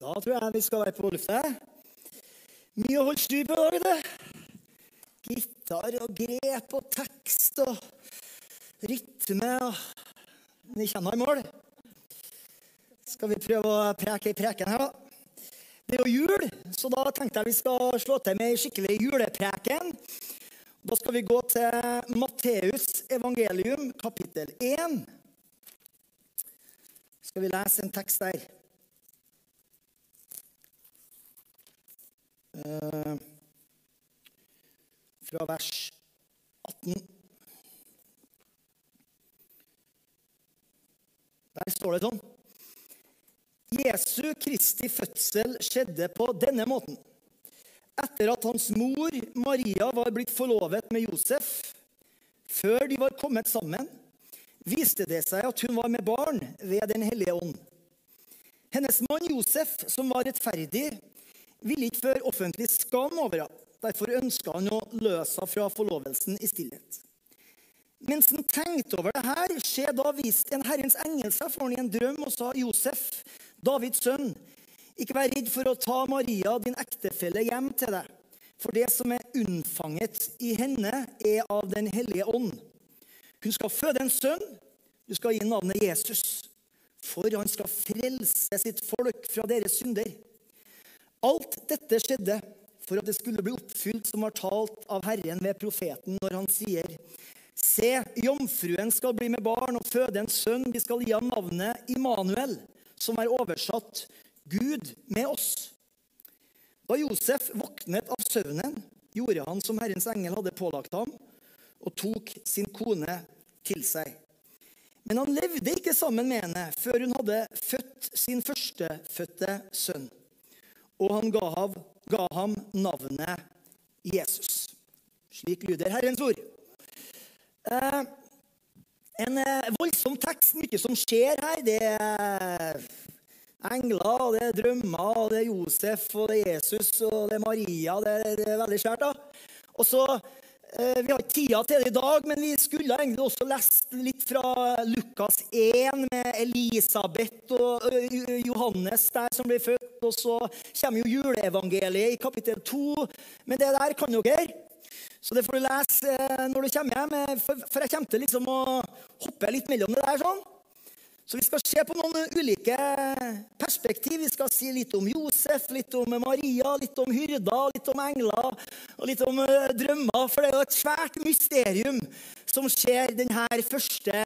Da tror jeg vi skal være på lufta. Mye å holde styr på i dag. Gitar og grep og tekst og rytme Vi kommer i mål. Skal vi prøve å preke i preken her, da? Det er jo jul, så da tenkte jeg vi skal slå til med ei skikkelig julepreken. Da skal vi gå til Matteus evangelium, kapittel 1. Skal vi lese en tekst der? Fra vers 18. Der står det sånn. Jesu Kristi fødsel skjedde på denne måten. Etter at hans mor Maria var blitt forlovet med Josef, før de var kommet sammen, viste det seg at hun var med barn ved Den hellige ånd. Hennes mann Josef, som var rettferdig, ville ikke føre offentlig skam over henne. Derfor ønska han å løse henne fra forlovelsen i stillhet. Mens han tenkte over det her, skjedde da viste en Herrens engel seg for ham i en drøm og sa, Josef, Davids sønn, ikke vær redd for å ta Maria, din ektefelle, hjem til deg. For det som er unnfanget i henne, er av Den hellige ånd. Hun skal føde en sønn. Du skal gi navnet Jesus. For han skal frelse sitt folk fra deres synder. Alt dette skjedde for at det skulle bli oppfylt som var talt av Herren ved profeten når han sier Se, jomfruen skal bli med barn og føde en sønn. Vi skal gi ham navnet Immanuel, som er oversatt Gud med oss. Da Josef våknet av søvnen, gjorde han som Herrens engel hadde pålagt ham, og tok sin kone til seg. Men han levde ikke sammen med henne før hun hadde født sin førstefødte sønn. Og han ga, ham, ga ham navnet Jesus. Slik lyder Herrens ord. Eh, en eh, voldsom tekst, mye som skjer her. Det er engler, og det er drømmer, og det er Josef, og det er Jesus, og det er Maria. Det er, det er veldig svært. da. Og så, Vi har ikke tida til det i dag, men vi skulle egentlig også lest litt fra Lukas 1 med Elisabeth og eh, Johannes der som ble født. Og så kommer jo juleevangeliet i kapittel 2. Men det der kan dere. Så det får du lese eh, når du kommer hjem. eh, for jeg kommer til liksom å hoppe litt mellom det der. sånn. Så vi skal se på noen ulike perspektiv. Vi skal si litt om Josef, litt om Maria, litt om hyrder, litt om engler og litt om eh, drømmer. For det er jo et svært mysterium som skjer denne første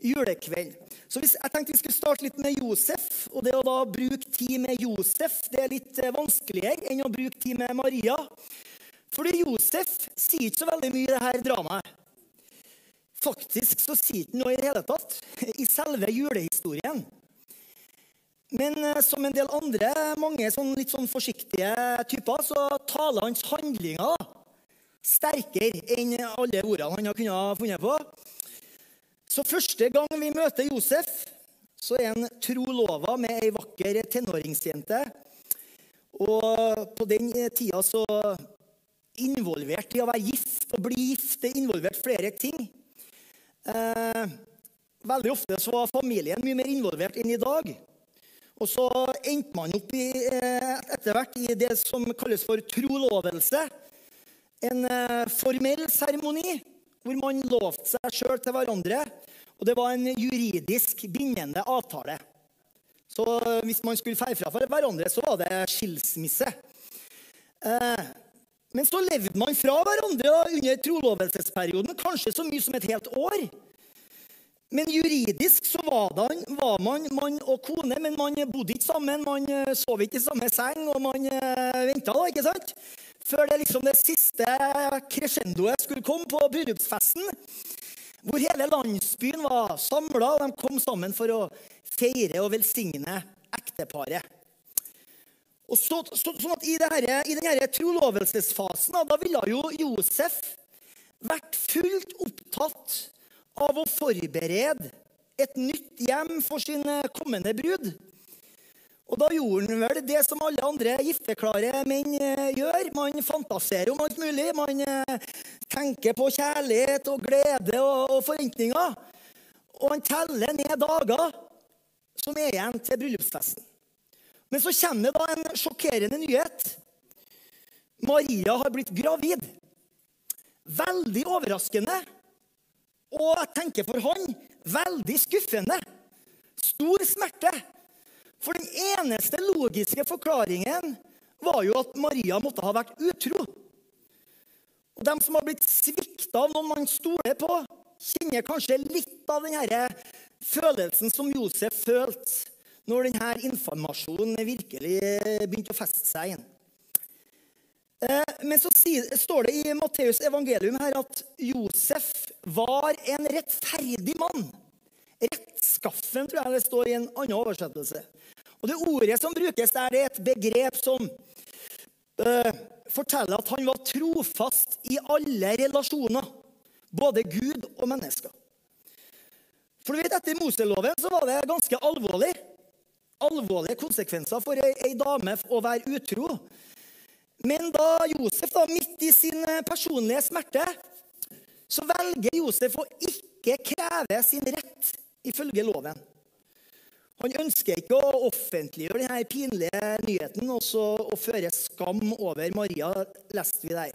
julekvelden. Så hvis, jeg tenkte vi skulle starte litt med Josef. Og det å da bruke tid med Josef det er litt eh, vanskeligere enn å bruke tid med Maria. Fordi Josef sier ikke så veldig mye i dette dramaet. Faktisk så sier den noe i det hele tatt i selve julehistorien. Men eh, som en del andre, mange sånn, litt sånn forsiktige typer, så taler hans handlinger da, sterkere enn alle ordene han har kunnet funnet på. Så første gang vi møter Josef, så er han trolova med ei vakker tenåringsjente. Og på den tida så involvert i å være gift og bli gift. Det er involvert flere ting. Eh, veldig ofte så var familien mye mer involvert enn i dag. Og så endte man opp i, eh, etter hvert i det som kalles for trolovelse. En eh, formell seremoni hvor man lovte seg sjøl til hverandre. Og det var en juridisk bindende avtale. Så eh, hvis man skulle feie fra for hverandre, så var det skilsmisse. Eh, men så levde man fra hverandre da, under trolovelsesperioden, kanskje så mye som et helt år. Men juridisk så var, det, var man mann og kone, men man bodde ikke sammen. Man eh, sov ikke i samme seng, og man uh, venta da, ikke sant? Før det liksom det siste crescendoet skulle komme på bryllupsfesten. Hvor hele landsbyen var samla, og de kom sammen for å feire og velsigne ekteparet. Og så, så, sånn at I, denne, i denne trolovelsesfasen da ville jo Josef vært fullt opptatt av å forberede et nytt hjem for sin kommende brud. Og da gjorde han vel det som alle andre gifteklare menn eh, gjør. Man fantaserer om alt mulig. Man eh, tenker på kjærlighet og glede og, og forventninger. Og han teller ned dager som er igjen til bryllupsfesten. Men så kommer det da en sjokkerende nyhet. Maria har blitt gravid. Veldig overraskende. Og jeg tenker for han veldig skuffende. Stor smerte. For den eneste logiske forklaringen var jo at Maria måtte ha vært utro. Og De som har blitt svikta av noen man stoler på, kjenner kanskje litt av denne følelsen som Josef følte når denne informasjonen virkelig begynte å feste seg inn. Eh, men så står det i Matteus evangelium her at Josef var en rettferdig mann. Rettskaffen, tror jeg det står i en annen oversettelse. Og Det ordet som brukes der, det er et begrep som uh, forteller at han var trofast i alle relasjoner. Både Gud og mennesker. For du vet, Etter Moseloven så var det ganske alvorlig. Alvorlige konsekvenser for ei, ei dame å være utro. Men da Josef, da, midt i sin eh, personlige smerte, så velger Josef å ikke kreve sin rett ifølge loven. Han ønsker ikke å offentliggjøre denne pinlige nyheten og, så, føre skam over Maria, leste vi der.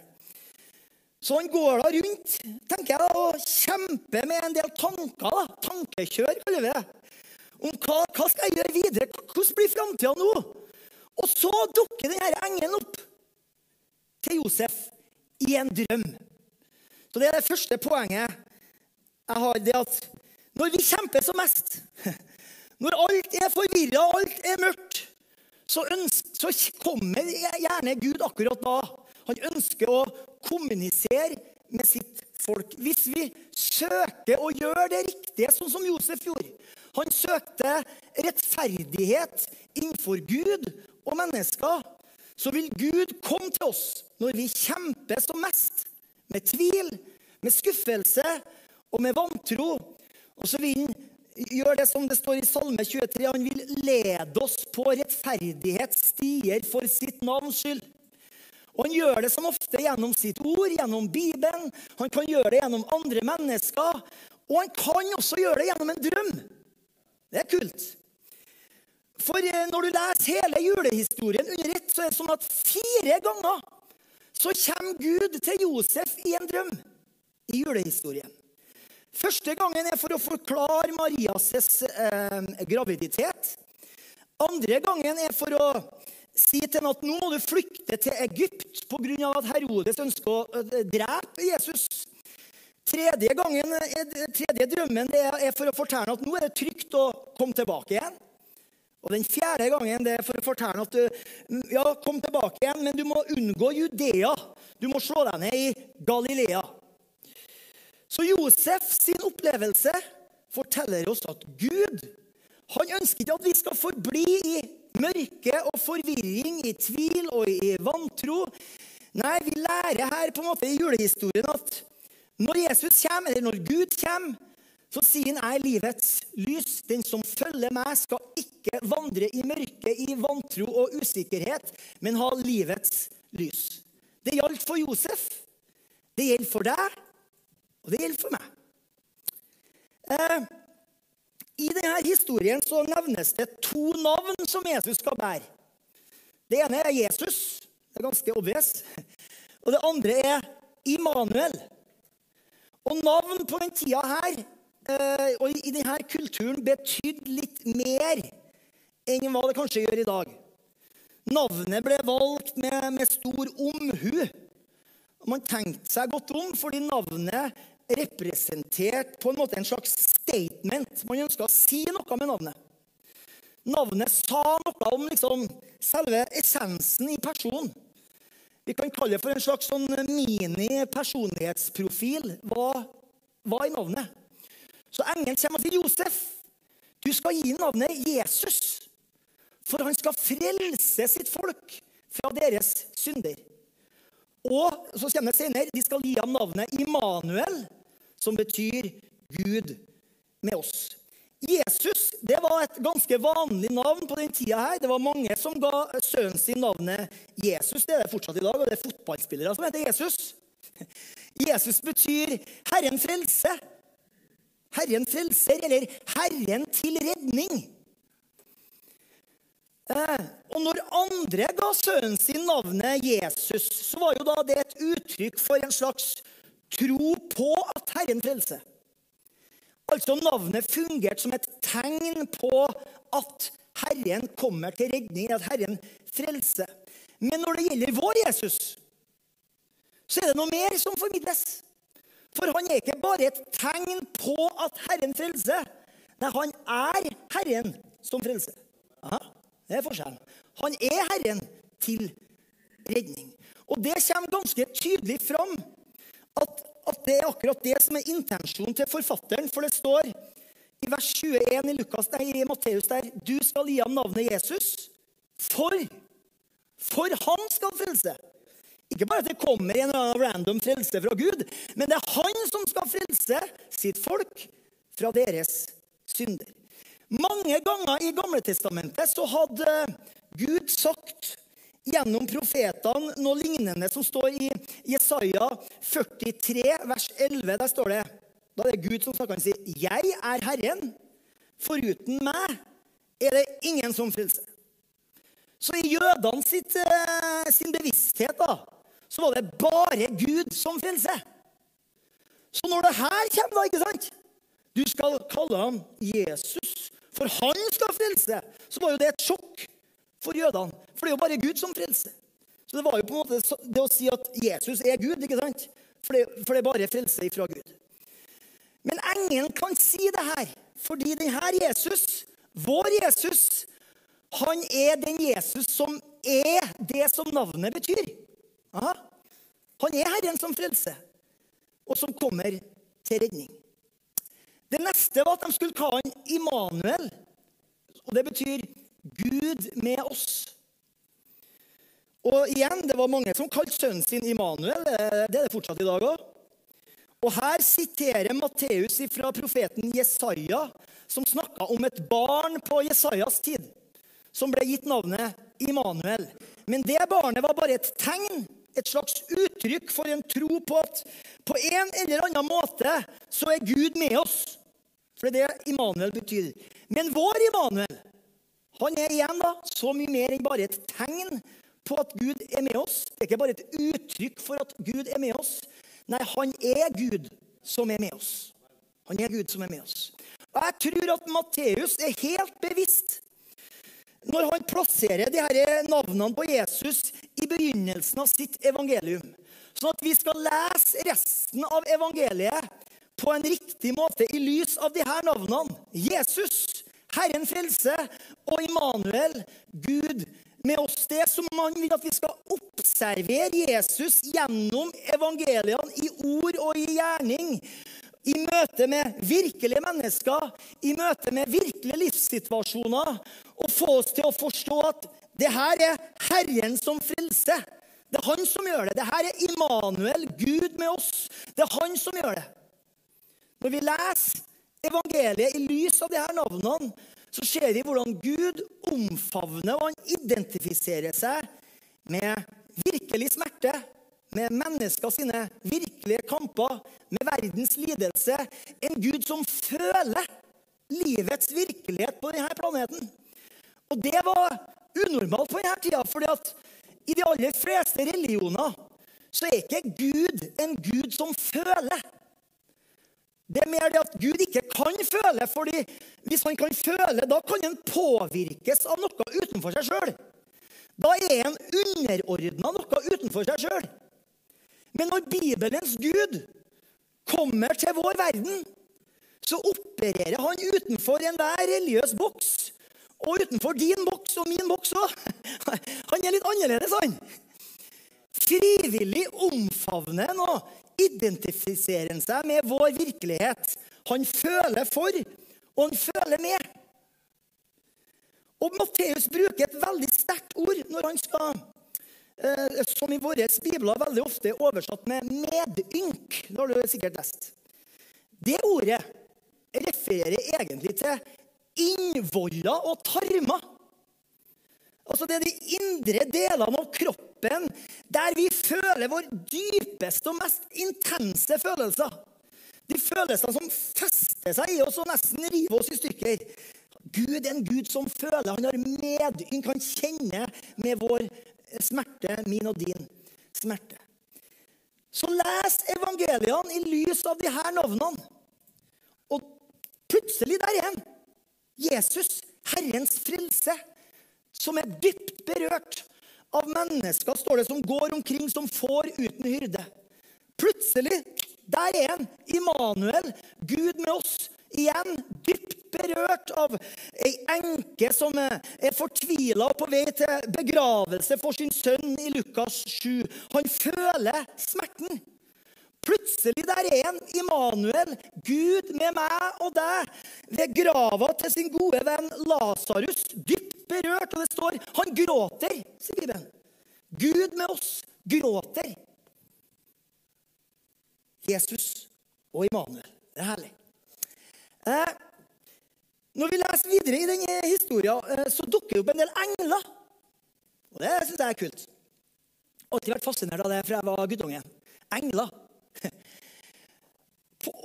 Så han går da rundt tenker jeg, og kjemper med en del tanker. da, Tankekjør, kaller vi det. Om hva, hva skal jeg gjøre videre? Hvordan blir framtida nå? Og så dukker denne engelen opp til Josef i en drøm. Så Det er det første poenget jeg har. det at Når vi kjemper som mest Når alt er forvirra, alt er mørkt, så, ønsker, så kommer gjerne Gud akkurat da. Han ønsker å kommunisere med sitt folk. Hvis vi søker å gjøre det riktige, sånn som Josef gjorde Han søkte rettferdighet innenfor Gud og mennesker. Så vil Gud komme til oss når vi kjemper som mest, med tvil, med skuffelse og med vantro. Og så vil han gjør det som det står i Salme 23. Han vil lede oss på rettferdighetsstier for sitt navns skyld. Og Han gjør det som ofte gjennom sitt ord, gjennom Bibelen. Han kan gjøre det gjennom andre mennesker. Og han kan også gjøre det gjennom en drøm. Det er kult. For eh, når du leser hele julehistorien under ett, så er det sånn at fire ganger så kommer Gud til Josef i en drøm i julehistorien. Første gangen er for å forklare Marias eh, graviditet. Andre gangen er for å si til henne at nå må du flykte til Egypt pga. at Herodes ønsker å eh, drepe Jesus. Tredje, gangen, eh, tredje drømmen er for å fortelle at nå er det trygt å komme tilbake igjen. Og Den fjerde gangen det er for å fortelle at ja, kom tilbake igjen, men du må unngå Judea. Du må slå deg ned i Galilea. Så Josef sin opplevelse forteller oss at Gud han ønsker ikke at vi skal forbli i mørke og forvirring, i tvil og i vantro. Nei, vi lærer her på en måte i julehistorien at når Jesus kommer, eller når Gud kommer, så sier han er livets lys. Den som følger meg, skal ikke vandre i mørke, i vantro og usikkerhet, men ha livets lys. Det gjaldt for Josef. Det gjelder for deg, og det gjelder for meg. Eh, I denne historien så nevnes det to navn som Jesus skal bære. Det ene er Jesus. Det er ganske obvious. Og det andre er Immanuel. Og navn på den tida her eh, og i denne kulturen betydde litt mer enn hva det kanskje gjør i dag. Navnet ble valgt med, med stor omhu. Man tenkte seg godt om, fordi navnet representerte på en måte en slags statement. Man ønska å si noe med navnet. Navnet sa noe om liksom, selve essensen i personen. Vi kan kalle det for en slags sånn mini-personlighetsprofil. Hva, hva er navnet? Så engelen kommer og sier, 'Josef, du skal gi navnet Jesus.' For han skal frelse sitt folk fra deres synder. Og så kommer det senere, de skal gi ham navnet Immanuel, som betyr Gud med oss. Jesus det var et ganske vanlig navn på den tida. her. Det var mange som ga sønnen sin navnet Jesus. Det er det fortsatt i dag, og det er fotballspillere som heter Jesus. Jesus betyr 'Herren frelse'. Herren frelser, eller 'Herren til redning'. Eh, og når andre ga sønnen sin navnet Jesus, så var jo da det et uttrykk for en slags tro på at Herren frelser. Altså navnet fungerte som et tegn på at Herren kommer til redning, at Herren frelser. Men når det gjelder vår Jesus, så er det noe mer som formidles. For han er ikke bare et tegn på at Herren frelser. Nei, han er Herren som frelser. Ja, Det er forskjellen. Han er Herren til redning. Og det kommer ganske tydelig fram at, at, det er akkurat det som er intensjonen til forfatteren. For det står i vers 21 i, Lukas, nei, i Matteus der Du skal gi ham navnet Jesus, for, for han skal frelse. Ikke bare at det kommer en random frelse fra Gud, men det er han som skal frelse sitt folk fra deres synder. Mange ganger i Gamle Testamentet så hadde Gud sagt gjennom profetene noe lignende som står i Jesaja 43, vers 11. Der står det Da er det Gud som snakker Han sier, 'Jeg er Herren. Foruten meg er det ingen som frelser.' Så i jødene sitt, eh, sin bevissthet da, så var det bare Gud som frelser. Så når det her kommer, da, ikke sant Du skal kalle ham Jesus, for han skal frelse. Så var jo det et sjokk for jødene. For det er jo bare Gud som frelser. Så det var jo på en måte det å si at Jesus er Gud, ikke sant? For det, for det er bare frelse ifra Gud. Men engelen kan si det her, fordi denne Jesus, vår Jesus, han er den Jesus som er det som navnet betyr. Aha. Han er Herren som frelser, og som kommer til redning. Det neste var at de skulle kalle han Immanuel. Og det betyr Gud med oss. Og igjen, det var mange som kalte sønnen sin Immanuel. Det er det fortsatt i dag òg. Og her siterer Matteus fra profeten Jesaja, som snakka om et barn på Jesajas tid, som ble gitt navnet Immanuel. Men det barnet var bare et tegn, et slags uttrykk for en tro på at på en eller annen måte så er Gud med oss. For det er det Immanuel betyr. Men vår Immanuel han er igjen da, så mye mer enn bare et tegn på at Gud er med oss. Det er ikke bare et uttrykk for at Gud er med oss. Nei, han er Gud som er med oss. Han er Gud som er med oss. Og Jeg tror at Matteus er helt bevisst når han plasserer de her navnene på Jesus i begynnelsen av sitt evangelium. Sånn at vi skal lese resten av evangeliet på en riktig måte i lys av de her navnene. Jesus, Herren frelse, og Immanuel, Gud med oss. Det som man vil at vi skal observere Jesus gjennom evangeliene i ord og i gjerning. I møte med virkelige mennesker, i møte med virkelige livssituasjoner. Og få oss til å forstå at det her er Herren som frelser. Det er han som gjør det. Det her er Immanuel, Gud med oss. Det er han som gjør det. Når vi leser evangeliet i lys av her navnene, så ser vi hvordan Gud omfavner og han identifiserer seg med virkelig smerte, med mennesker sine virkelige kamper, med verdens lidelse. En Gud som føler livets virkelighet på denne planeten. Og det var unormalt på denne tida, fordi at i de aller fleste religioner så er ikke Gud en Gud som føler. Det er mer det at Gud ikke kan føle. fordi hvis han kan føle, da kan han påvirkes av noe utenfor seg sjøl. Da er han underordna noe utenfor seg sjøl. Men når Bibelens Gud kommer til vår verden, så opererer han utenfor enhver religiøs boks. Og utenfor din boks og min boks òg. Han er litt annerledes, han. Frivillig omfavner han og identifiserer han seg med vår virkelighet. Han føler for, og han føler med. Og Matteus bruker et veldig sterkt ord når han skal eh, Som i våre bibler veldig ofte er oversatt med 'medynk'. Det har du sikkert lest. Det ordet refererer egentlig til innvoller og tarmer. Altså Det er de indre delene av kroppen der vi føler vår dypeste og mest intense følelser. De følelsene som fester seg i oss og nesten river oss i stykker. Gud er en Gud som føler. Han har medynk. Han kjenner med vår smerte, min og din smerte. Så les evangeliene i lys av her navnene. Og plutselig der igjen. Jesus, Herrens frelse, som er dypt berørt av mennesker, står det, som går omkring som får uten hyrde. Plutselig, der er han. Immanuel, Gud med oss. Igjen dypt berørt av ei enke som er fortvila og på vei til begravelse for sin sønn i Lukas 7. Han føler smerten. Plutselig der er en Immanuel, Gud med meg og deg, ved grava til sin gode venn Lasarus, dypt berørt. Og det står han gråter, sier Bibelen. Gud med oss gråter. Jesus og Immanuel. Det er herlig. Eh, når vi leser videre i denne historien, eh, så dukker det opp en del engler. Og det syns jeg er kult. Alltid vært fascinert av det fra jeg var guttunge. Engler.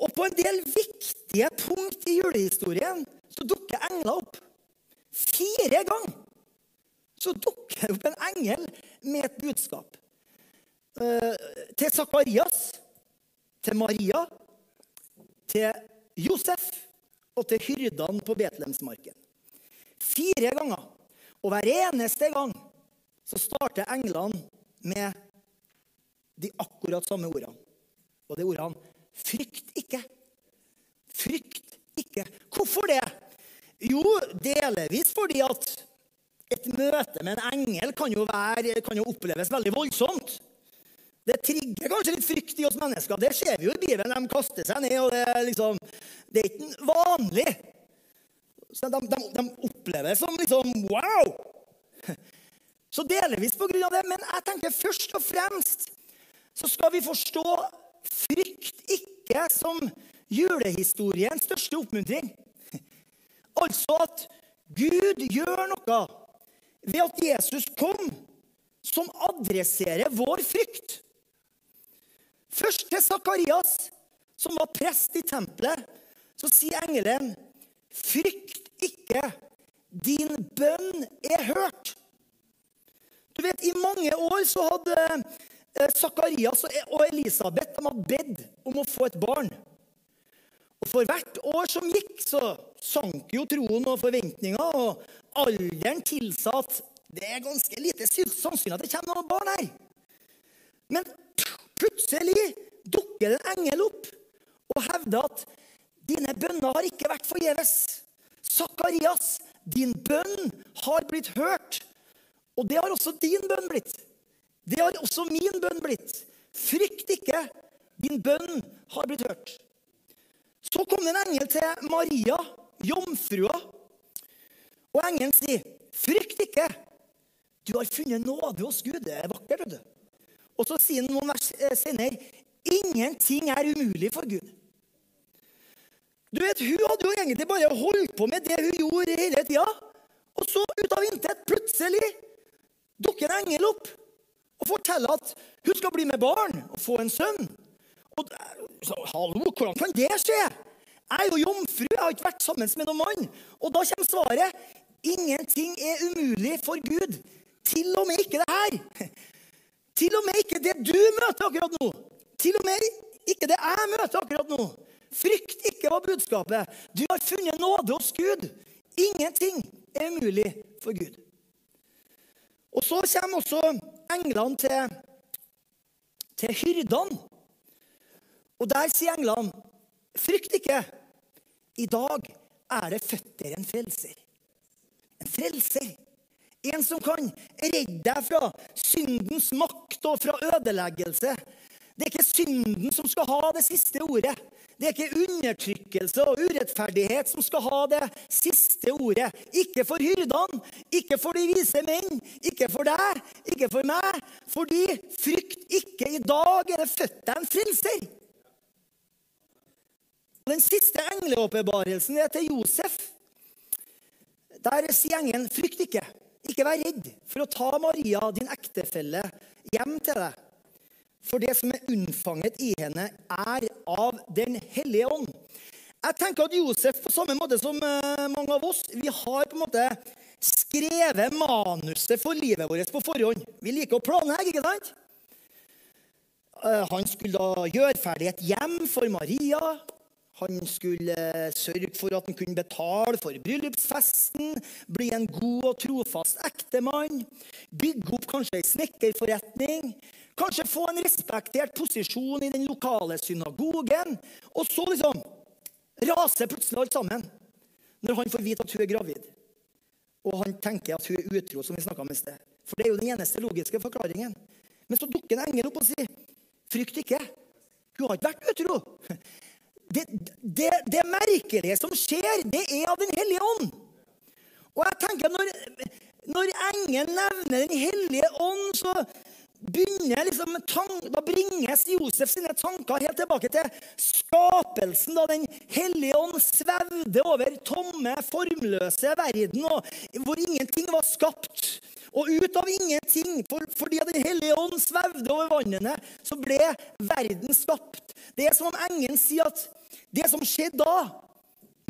Og på en del viktige punkt i julehistorien så dukker engler opp. Fire ganger så dukker det opp en engel med et budskap. Eh, til Sakarias, til Maria, til Josef og til hyrdene på Betlehemsmarken. Fire ganger. Og hver eneste gang så starter englene med de akkurat samme ordene. Og det ordene 'frykt ikke'. Frykt ikke. Hvorfor det? Jo, delvis fordi at et møte med en engel kan jo, være, kan jo oppleves veldig voldsomt. Det trigger kanskje litt frykt i oss mennesker. Det ser vi jo i Bibelen. De kaster seg ned, og det er liksom Det er ikke vanlig. Så de, de, de opplever det som liksom wow! Så delvis på grunn av det. Men jeg tenker først og fremst så skal vi forstå frykt ikke som julehistoriens største oppmuntring. Altså at Gud gjør noe ved at Jesus kom, som adresserer vår frykt. Først til Sakarias, som var prest i tempelet, så sier engelen, 'Frykt ikke, din bønn er hørt'. Du vet, I mange år så hadde Sakarias og Elisabeth de hadde bedt om å få et barn. Og For hvert år som gikk, så sank jo troen og forventninga, og alderen tilsa at det er ganske lite sannsynlig at det kommer noen barn her. Men Plutselig dukker det en engel opp og hevder at dine bønner har ikke vært forgjeves. Sakarias, din bønn har blitt hørt. Og det har også din bønn blitt. Det har også min bønn blitt. Frykt ikke, din bønn har blitt hørt. Så kom det en engel til Maria, jomfrua. Og engelen sier, 'Frykt ikke, du har funnet nåde hos Gud.' Det er vakkert. vet du. Og så sier han noen vers eh, senere ingenting er umulig for Gud. Du vet, Hun hadde jo egentlig bare holdt på med det hun gjorde hele tida. Og så ut av intet, plutselig, dukker en engel opp og fortelle at hun skal bli med barn og få en sønn. Og så, Hallo, hvordan kan det skje? Jeg er jo jomfru, jeg har ikke vært sammen med noen mann. Og da kommer svaret. Ingenting er umulig for Gud. Til og med ikke det her. Til og med ikke det du møter akkurat nå. Til og med ikke det jeg møter akkurat nå. Frykt ikke var budskapet. Du har funnet nåde hos Gud. Ingenting er umulig for Gud. Og så kommer også englene til, til hyrdene. Og der sier englene, frykt ikke. I dag er det født dere en frelser. En frelser. En som kan redde deg fra syndens makt og fra ødeleggelse. Det er ikke synden som skal ha det siste ordet. Det er ikke undertrykkelse og urettferdighet som skal ha det siste ordet. Ikke for hyrdene, ikke for de vise menn, ikke for deg, ikke for meg. Fordi frykt ikke, i dag er det født deg en frelser. Den siste engleåpenbarelsen er til Josef. Der sier engelen 'frykt ikke'. Ikke vær redd for å ta Maria, din ektefelle, hjem til deg. For det som er unnfanget i henne, er av Den hellige ånd. Jeg tenker at Josef, på samme måte som eh, mange av oss, vi har på en måte skrevet manuset for livet vårt på forhånd. Vi liker å planlegge, ikke sant? Eh, Han skulle da gjøre ferdig et hjem for Maria. Han skulle eh, sørge for at han kunne betale for bryllupsfesten, bli en god og trofast ektemann, bygge opp kanskje ei snekkerforretning, kanskje få en respektert posisjon i den lokale synagogen. Og så liksom raser plutselig alt sammen når han får vite at hun er gravid. Og han tenker at hun er utro, som vi snakket om i sted. For det er jo den eneste logiske forklaringen. Men så dukker en engel opp og sier, 'Frykt ikke. Hun har ikke vært utro.' Det, det, det merkelige som skjer, det er av Den hellige ånd. Og jeg tenker når, når engelen nevner Den hellige ånd, så liksom Da bringes Josef sine tanker helt tilbake til skapelsen, da Den hellige ånd svevde over tomme, formløse verden, hvor ingenting var skapt. Og ut av ingenting, for, fordi Den hellige ånd svevde over vannene, så ble verden skapt. Det er som om engelen sier at det som skjedde da,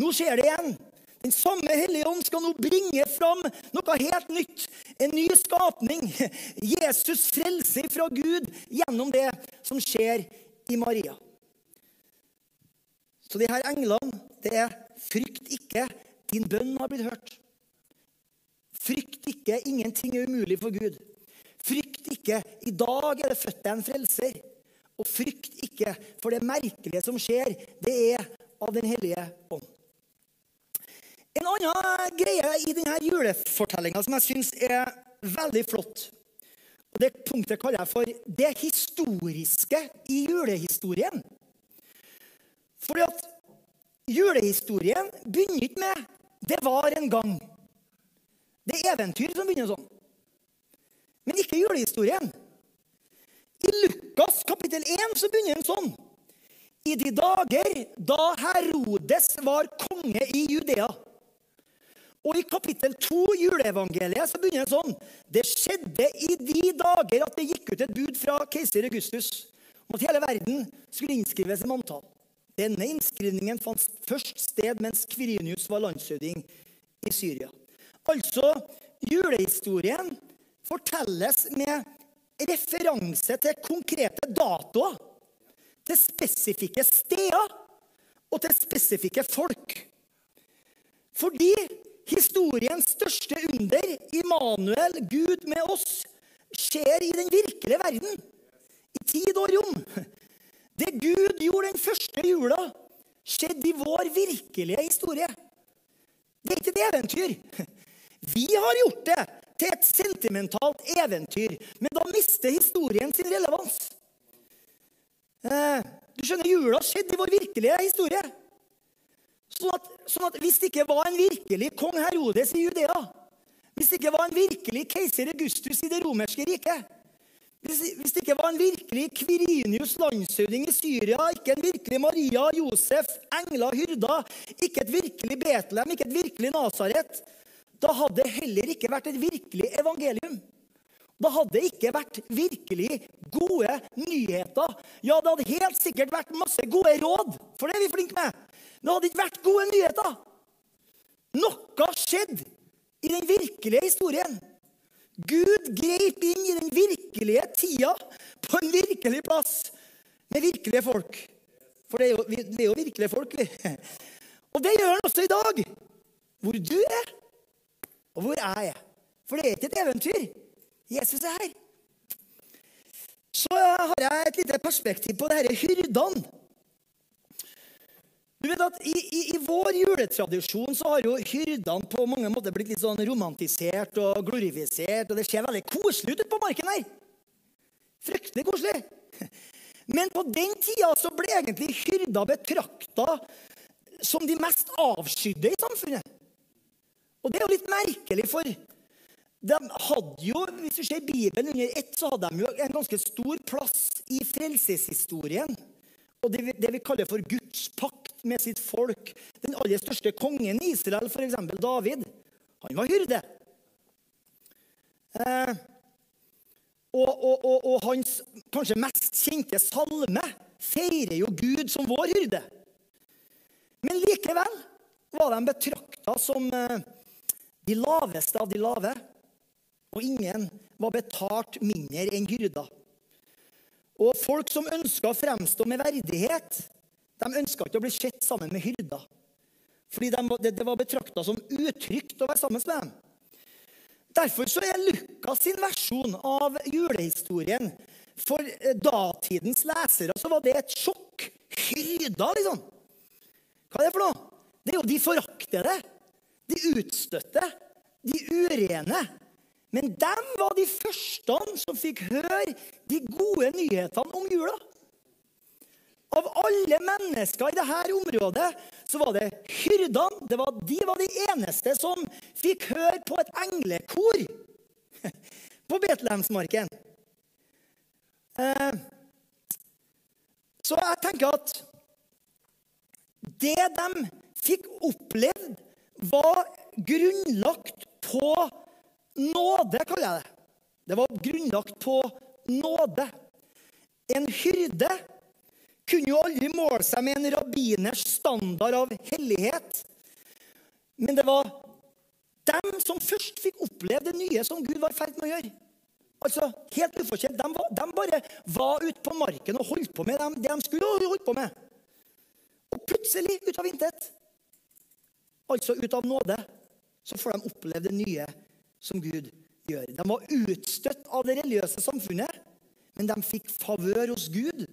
nå skjer det igjen. Den samme Hellige Ånd skal nå bringe fram noe helt nytt. En ny skapning. Jesus frelser fra Gud gjennom det som skjer i Maria. Så de her englene, det er frykt ikke, din bønn har blitt hørt. Frykt ikke, ingenting er umulig for Gud. Frykt ikke, i dag er det født deg en frelser. Og frykt ikke, for det merkelige som skjer, det er av Den hellige ånd. En annen greie i denne julefortellinga som jeg syns er veldig flott, og det punktet kaller jeg for det historiske i julehistorien. Fordi at julehistorien begynner ikke med 'det var en gang'. Det er eventyr som begynner sånn. Men ikke julehistorien. I Lukas kapittel 1 så begynner den sånn. I de dager da Herodes var konge i Judea. Og i kapittel 2, juleevangeliet, så begynner det sånn. Det skjedde i de dager at det gikk ut et bud fra keiser Augustus om at hele verden skulle innskrives i manntall. Denne innskrivningen fant først sted mens Kvirinius var landshøvding i Syria. Altså, julehistorien fortelles med referanse til konkrete datoer, til spesifikke steder og til spesifikke folk. Fordi historiens største under, Immanuel, Gud med oss, skjer i den virkelige verden. I tid og rom. Det Gud gjorde den første jula, skjedde i vår virkelige historie. Det er ikke et eventyr. Vi har gjort det til et sentimentalt eventyr, men da mister historien sin relevans. Eh, du skjønner, Jula skjedde i vår virkelige historie. Sånn at, sånn at hvis det ikke var en virkelig kong Herodes i Judea, hvis det ikke var en virkelig keiser Augustus i det romerske riket, hvis, hvis det ikke var en virkelig Kvirinius landshøvding i Syria, ikke en virkelig Maria, Josef, engler, hyrder, ikke et virkelig Betlehem, ikke et virkelig Nasaret, da hadde det heller ikke vært et virkelig evangelium. Da hadde det ikke vært virkelig gode nyheter. Ja, det hadde helt sikkert vært masse gode råd, for det er vi flinke med. Det hadde ikke vært gode nyheter. Noe skjedde i den virkelige historien. Gud grep inn i den virkelige tida på en virkelig plass med virkelige folk. For det er jo, vi er jo virkelige folk, vi. Og det gjør han også i dag. Hvor du er, og hvor jeg er. For det er ikke et eventyr. Jesus er her. Så har jeg et lite perspektiv på disse hyrdene. Du vet at i, i, I vår juletradisjon så har jo hyrdene på mange måter blitt litt sånn romantisert og glorifisert. Og det ser veldig koselig ut ute på marken her. Fryktelig koselig. Men på den tida så ble egentlig hyrder betrakta som de mest avskydde i samfunnet. Og det er jo litt merkelig, for de hadde jo, hvis du ser Bibelen under ett, så hadde de jo en ganske stor plass i frelseshistorien. Og det, det vi kaller for Guds pakt med sitt folk. Den aller største kongen i Israel, f.eks. David, han var hyrde. Eh, og, og, og, og, hans kanskje mest kjente salme feirer jo Gud som vår hyrde. Men Likevel var de betrakta som eh, de laveste av de lave, og ingen var betalt mindre enn hyrder. Og folk som ønska å fremstå med verdighet, de ønska ikke å bli sett sammen med hyrder. Fordi de, det var betrakta som utrygt å være sammen med dem. Derfor så er Lukas sin versjon av julehistorien for eh, datidens lesere så var det et sjokk. Hyrder, liksom. Hva er det for noe? Det er jo de foraktede, de utstøtte, de urene. Men dem var de første som fikk høre de gode nyhetene om jula. Av alle mennesker i dette området så var det hyrdene. Det var, de var de eneste som fikk høre på et englekor på Betlehemsmarken. Eh, så jeg tenker at det de fikk opplevd, var grunnlagt på nåde, kaller jeg det. Det var grunnlagt på nåde. En hyrde kunne jo aldri måle seg med en rabbiners standard av hellighet. Men det var dem som først fikk oppleve det nye som Gud var i ferd med å gjøre. Altså, Helt ufortjent. De, de, bare var ute på marken og holdt på med det de skulle holdt på med. Og plutselig, ut av intet, altså ut av nåde, så får de oppleve det nye som Gud gjør. De var utstøtt av det religiøse samfunnet, men de fikk favør hos Gud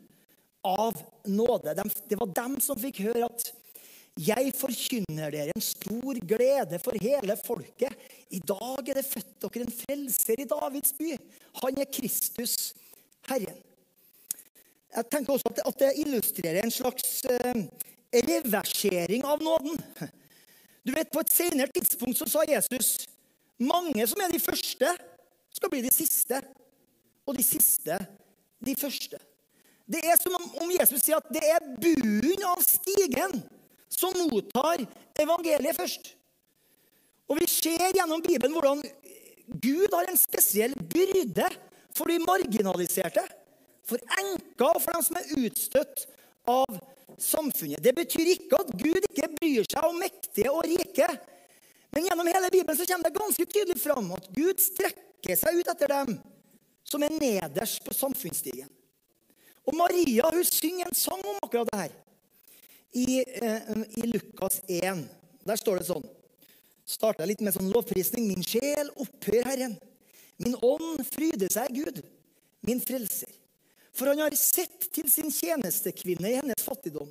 av nåde. det var dem som fikk høre at jeg forkynner dere en stor glede for hele folket. I dag er det født dere en frelser i Davids by. Han er Kristus, Herren. Jeg tenker også at det illustrerer en slags eh, reversering av nåden. Du vet, På et senere tidspunkt så sa Jesus mange som er de første, skal bli de siste. Og de siste de første. Det er som om Jesus sier at det er bunnen av stigen som mottar evangeliet først. Og Vi ser gjennom Bibelen hvordan Gud har en spesiell byrde for de marginaliserte. For enker og for dem som er utstøtt av samfunnet. Det betyr ikke at Gud ikke bryr seg om mektige og rike. Men gjennom hele Bibelen så kommer det ganske tydelig fram at Gud strekker seg ut etter dem som er nederst på samfunnsstigen. Og Maria hun synger en sang om akkurat det her. I, eh, I, Lukas 1. Der står det sånn Starter litt med sånn lovprisning. Min sjel opphør Herren. Min ånd fryder seg Gud, min frelser. For han har sett til sin tjenestekvinne i hennes fattigdom.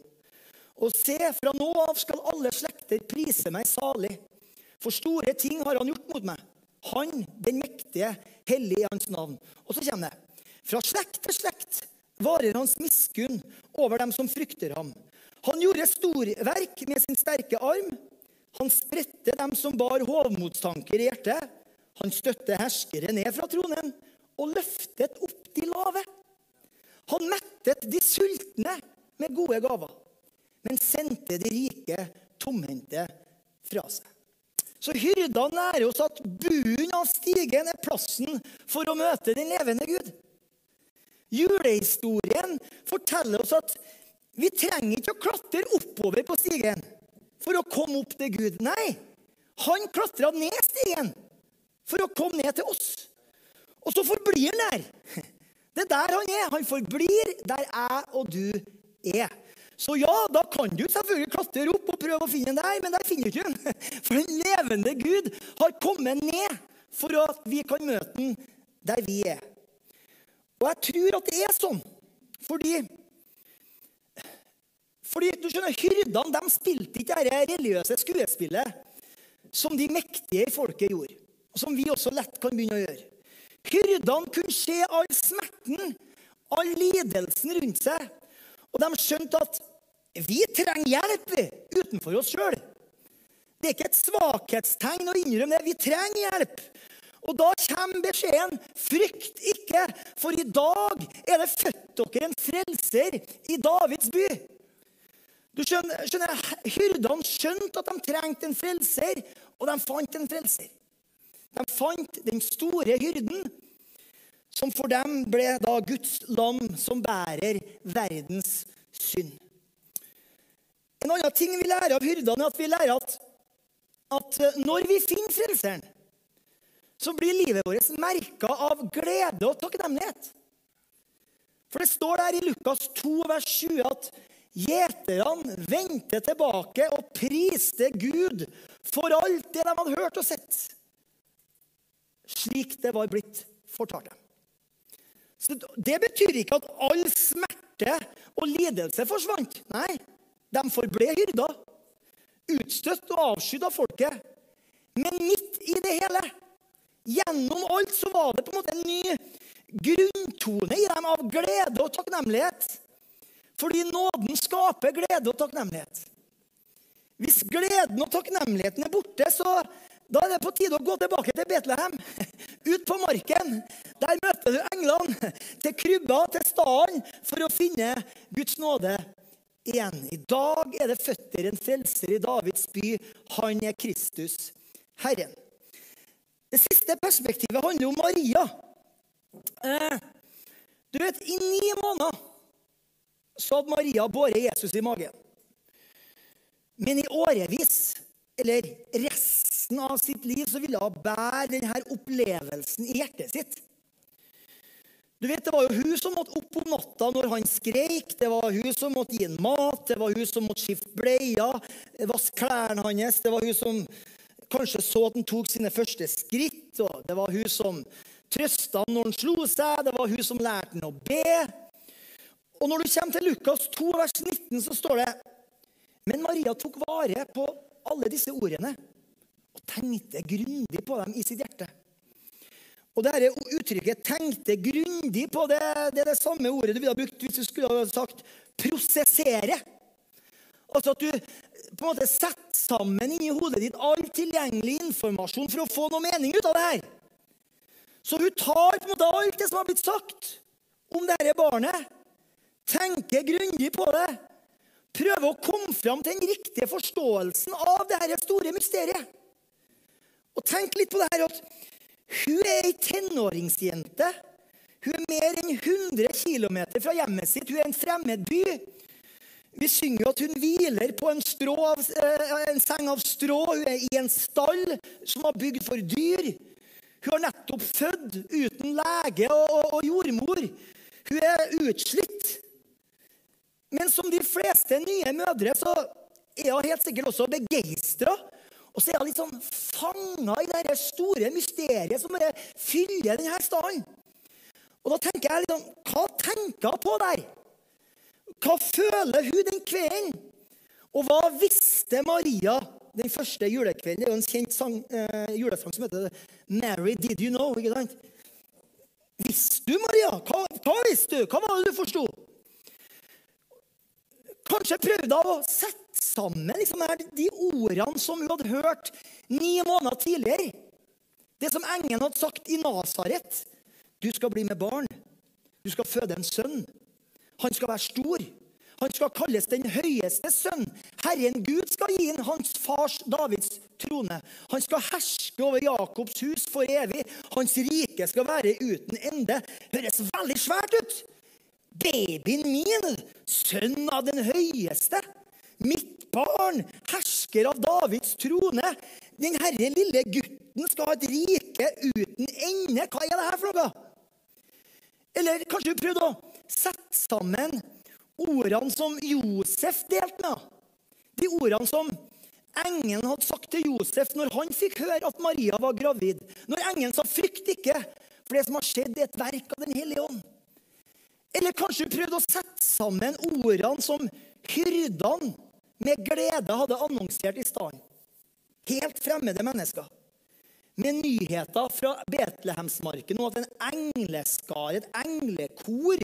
Og se, fra nå av skal alle slekter prise meg salig. For store ting har han gjort mot meg. Han, den mektige, hellig i hans navn. Og så kommer det. Fra slekt til slekt varer hans miskunn over dem som frykter ham. Han gjorde storverk med sin sterke arm. Han spredte dem som bar hovmodstanker i hjertet. Han støtte herskere ned fra tronen og løftet opp de lave. Han mettet de sultne med gode gaver, men sendte de rike tomhendte fra seg. Så hyrdene lærer oss at bunnen av stigen er plassen for å møte den levende Gud. Julehistorien forteller oss at vi trenger ikke å klatre oppover på stigen for å komme opp til Gud. Nei, han klatra ned stigen for å komme ned til oss. Og så forblir han der. Det er der han er. Han forblir der jeg og du er. Så ja, da kan du selvfølgelig klatre opp og prøve å finne den der, men der finner du ikke den. For den levende Gud har kommet ned for at vi kan møte den der vi er. Og jeg tror at det er sånn fordi fordi du skjønner, Hyrdene de spilte ikke dette religiøse skuespillet som de mektige i folket gjorde, og som vi også lett kan begynne å gjøre. Hyrdene kunne se all smerten, all lidelsen rundt seg, og de skjønte at vi trenger hjelp utenfor oss sjøl. Det er ikke et svakhetstegn å innrømme det. Vi trenger hjelp. Og da kommer beskjeden 'Frykt ikke, for i dag er det født dere en frelser i Davids by'. Du skjønner, skjønner Hyrdene skjønte at de trengte en frelser, og de fant en frelser. De fant den store hyrden, som for dem ble da Guds lam som bærer verdens synd. En annen ting vi lærer av hyrdene, er at vi lærer at, at eh, når vi finner Frelseren, så blir livet vårt merka av glede og takknemlighet. For det står der i Lukas 2, vers 20 at gjeterne vendte tilbake og priste Gud for alt det de hadde hørt og sett, slik det var blitt fortalt dem. Så Det betyr ikke at all smerte og lidelse forsvant. Nei, de forble hyrder, utstøtt og avskydd av folket. Men midt i det hele, gjennom alt, så var det på en måte en ny grunntone i dem av glede og takknemlighet. Fordi nåden skaper glede og takknemlighet. Hvis gleden og takknemligheten er borte, så da er det på tide å gå tilbake til Betlehem. Ut på marken. Der møter du englene. Til krybba, til staden, for å finne Guds nåde igjen. I dag er det føtter en frelser i Davids by. Han er Kristus, Herren. Det siste perspektivet handler om Maria. Eh, du vet, I ni måneder så hadde Maria båret Jesus i magen. Men i årevis, eller resten av sitt liv, så ville hun bære denne opplevelsen i hjertet sitt. Du vet, Det var jo hun som måtte opp om natta når han skreik. Det var hun som måtte gi ham mat, det var hun som måtte skifte bleier, vaske klærne hans. Det var hun som kanskje så at han tok sine første skritt. og Det var hun som trøsta han når han slo seg. Det var hun som lærte han å be. Og når du kommer til Lukas 2, vers 19, så står det Men Maria tok vare på alle disse ordene og tenkte grundig på dem i sitt hjerte. Og det dette uttrykket 'tenkte grundig på', det, det er det samme ordet du ville ha brukt hvis du skulle ha sagt 'prosessere'. Altså at du på en måte setter sammen inni hodet ditt all tilgjengelig informasjon for å få noe mening ut av det her. Så hun tar på en måte alt det som har blitt sagt om dette barnet, tenker grundig på det, prøver å komme fram til den riktige forståelsen av dette store mysteriet. Og tenk litt på det her at hun er ei tenåringsjente. Hun er mer enn 100 km fra hjemmet sitt. Hun er en fremmed by. Vi synger at hun hviler på en, av, eh, en, seng av strå. Hun er i en stall som var bygd for dyr. Hun har nettopp født uten lege og, og, og jordmor. Hun er utslitt. Men som de fleste nye mødre så er hun helt sikkert også begeistra og så er han litt sånn fanga i det store mysteriet som bare fyller denne staden. Og da tenker jeg litt sånn Hva tenker hun på der? Hva føler hun den kvelden? Og hva visste Maria den første julekvelden? Det er jo en kjent sang, eh, julesang som heter 'Mary Did You Know'. ikke sant? Visste du, Maria? Hva, hva visste du? Hva var det du forsto? Kanskje prøvde hun å sette sammen liksom, de ordene som hun hadde hørt ni måneder tidligere. Det som engelen hadde sagt i Nasaret. Du skal bli med barn. Du skal føde en sønn. Han skal være stor. Han skal kalles den høyeste sønn. Herren Gud skal gi ham hans fars Davids trone. Han skal herske over Jakobs hus for evig. Hans rike skal være uten ende. Høres veldig svært ut. Babyen min, sønn av den høyeste. Mitt barn, hersker av Davids trone. Den herre lille gutten skal ha et rike uten ende. Hva er det her for noe? Eller kanskje hun prøvde å sette sammen ordene som Josef delte med. De ordene som engelen hadde sagt til Josef når han fikk høre at Maria var gravid. Når engelen sa 'frykt ikke', for det som har skjedd, er et verk av Den hellige ånd. Eller kanskje hun prøvde å sette sammen ordene som hyrdene med glede hadde annonsert i staden. Helt fremmede mennesker. Med nyheter fra Betlehemsmarken om at en engleskare, et englekor,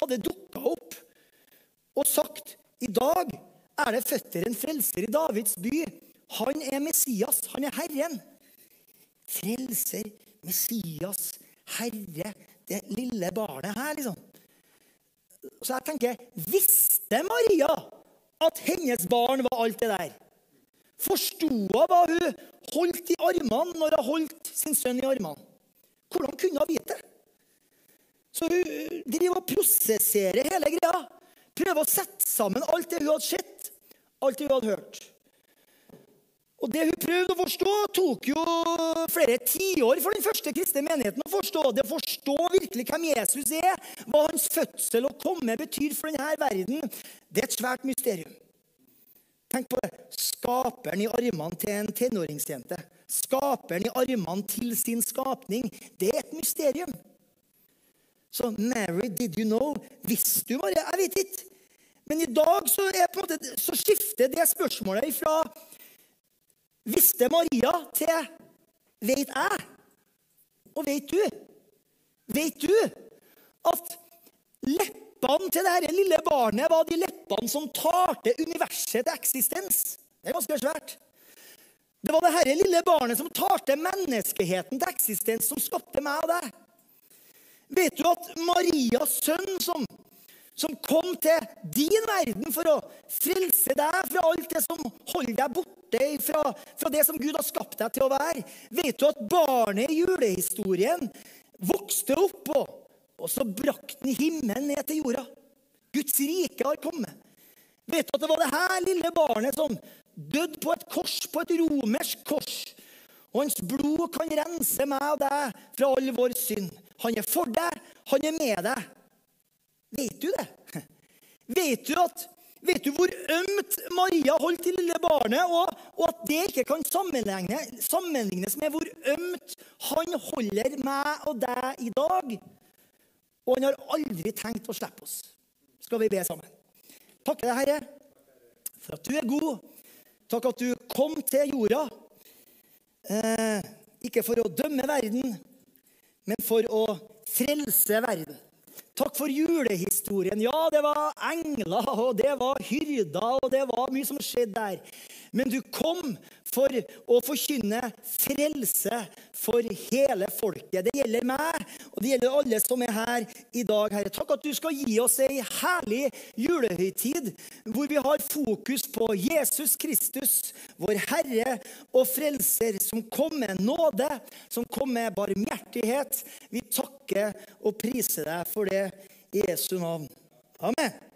hadde dukka opp og sagt i dag er det føtter en frelser i Davids by. Han er Messias. Han er Herren. Frelser, Messias, Herre, det lille barnet her, liksom. Så jeg tenker Visste Maria at hennes barn var alt det der? Forsto hun hva hun holdt i armene når hun holdt sin sønn i armene? Hvordan kunne hun vite det? Så hun driver og prosesserer hele greia. Prøver å sette sammen alt det hun hadde sett alt det hun hadde hørt. Og Det hun prøvde å forstå, tok jo flere tiår for den første kristne menigheten å forstå. Det å forstå virkelig hvem Jesus er, hva hans fødsel og komme betyr for denne verden, det er et svært mysterium. Tenk på det. Skaperen i armene til en tenåringsjente. Skaperen i armene til sin skapning. Det er et mysterium. Så Mary, did you know? Visste du, Marie? Jeg vet ikke. Men i dag så, måte, så skifter det spørsmålet fra Visste Maria til Vet jeg? Og vet du? Vet du at leppene til dette lille barnet var de leppene som talte universet til eksistens? Det er ganske svært. Det var dette lille barnet som talte menneskeheten til eksistens, som skapte meg og deg. Vet du at Marias sønn, som som kom til din verden for å frelse deg fra alt det som holder deg borte fra, fra, det som Gud har skapt deg til å være. Vet du at barnet i julehistorien vokste opp, og, og så brakte han himmelen ned til jorda? Guds rike har kommet. Vet du at det var det her lille barnet som døde på et kors, på et romersk kors? Og hans blod kan rense meg og deg fra all vår synd. Han er for deg, han er med deg. Vet du det? Vet du, at, vet du hvor ømt Maria holdt til lille barnet, og, og at det ikke kan sammenlignes med hvor ømt han holder meg og deg i dag? Og han har aldri tenkt å slippe oss. Skal vi be sammen? Takke deg, Herre, for at du er god. Takk at du kom til jorda. Eh, ikke for å dømme verden, men for å frelse verden. Takk for julehistorien. Ja, det var engler, og det var hyrder, og det var mye som skjedde der. Men du kom for å forkynne frelse for hele folket. Det gjelder meg, og det gjelder alle som er her i dag. Herre. Takk at du skal gi oss ei herlig julehøytid hvor vi har fokus på Jesus Kristus, vår Herre og Frelser, som kom med nåde, som kom med barmhjertighet. Vi takker og priser deg for det i Jesu navn. Amen.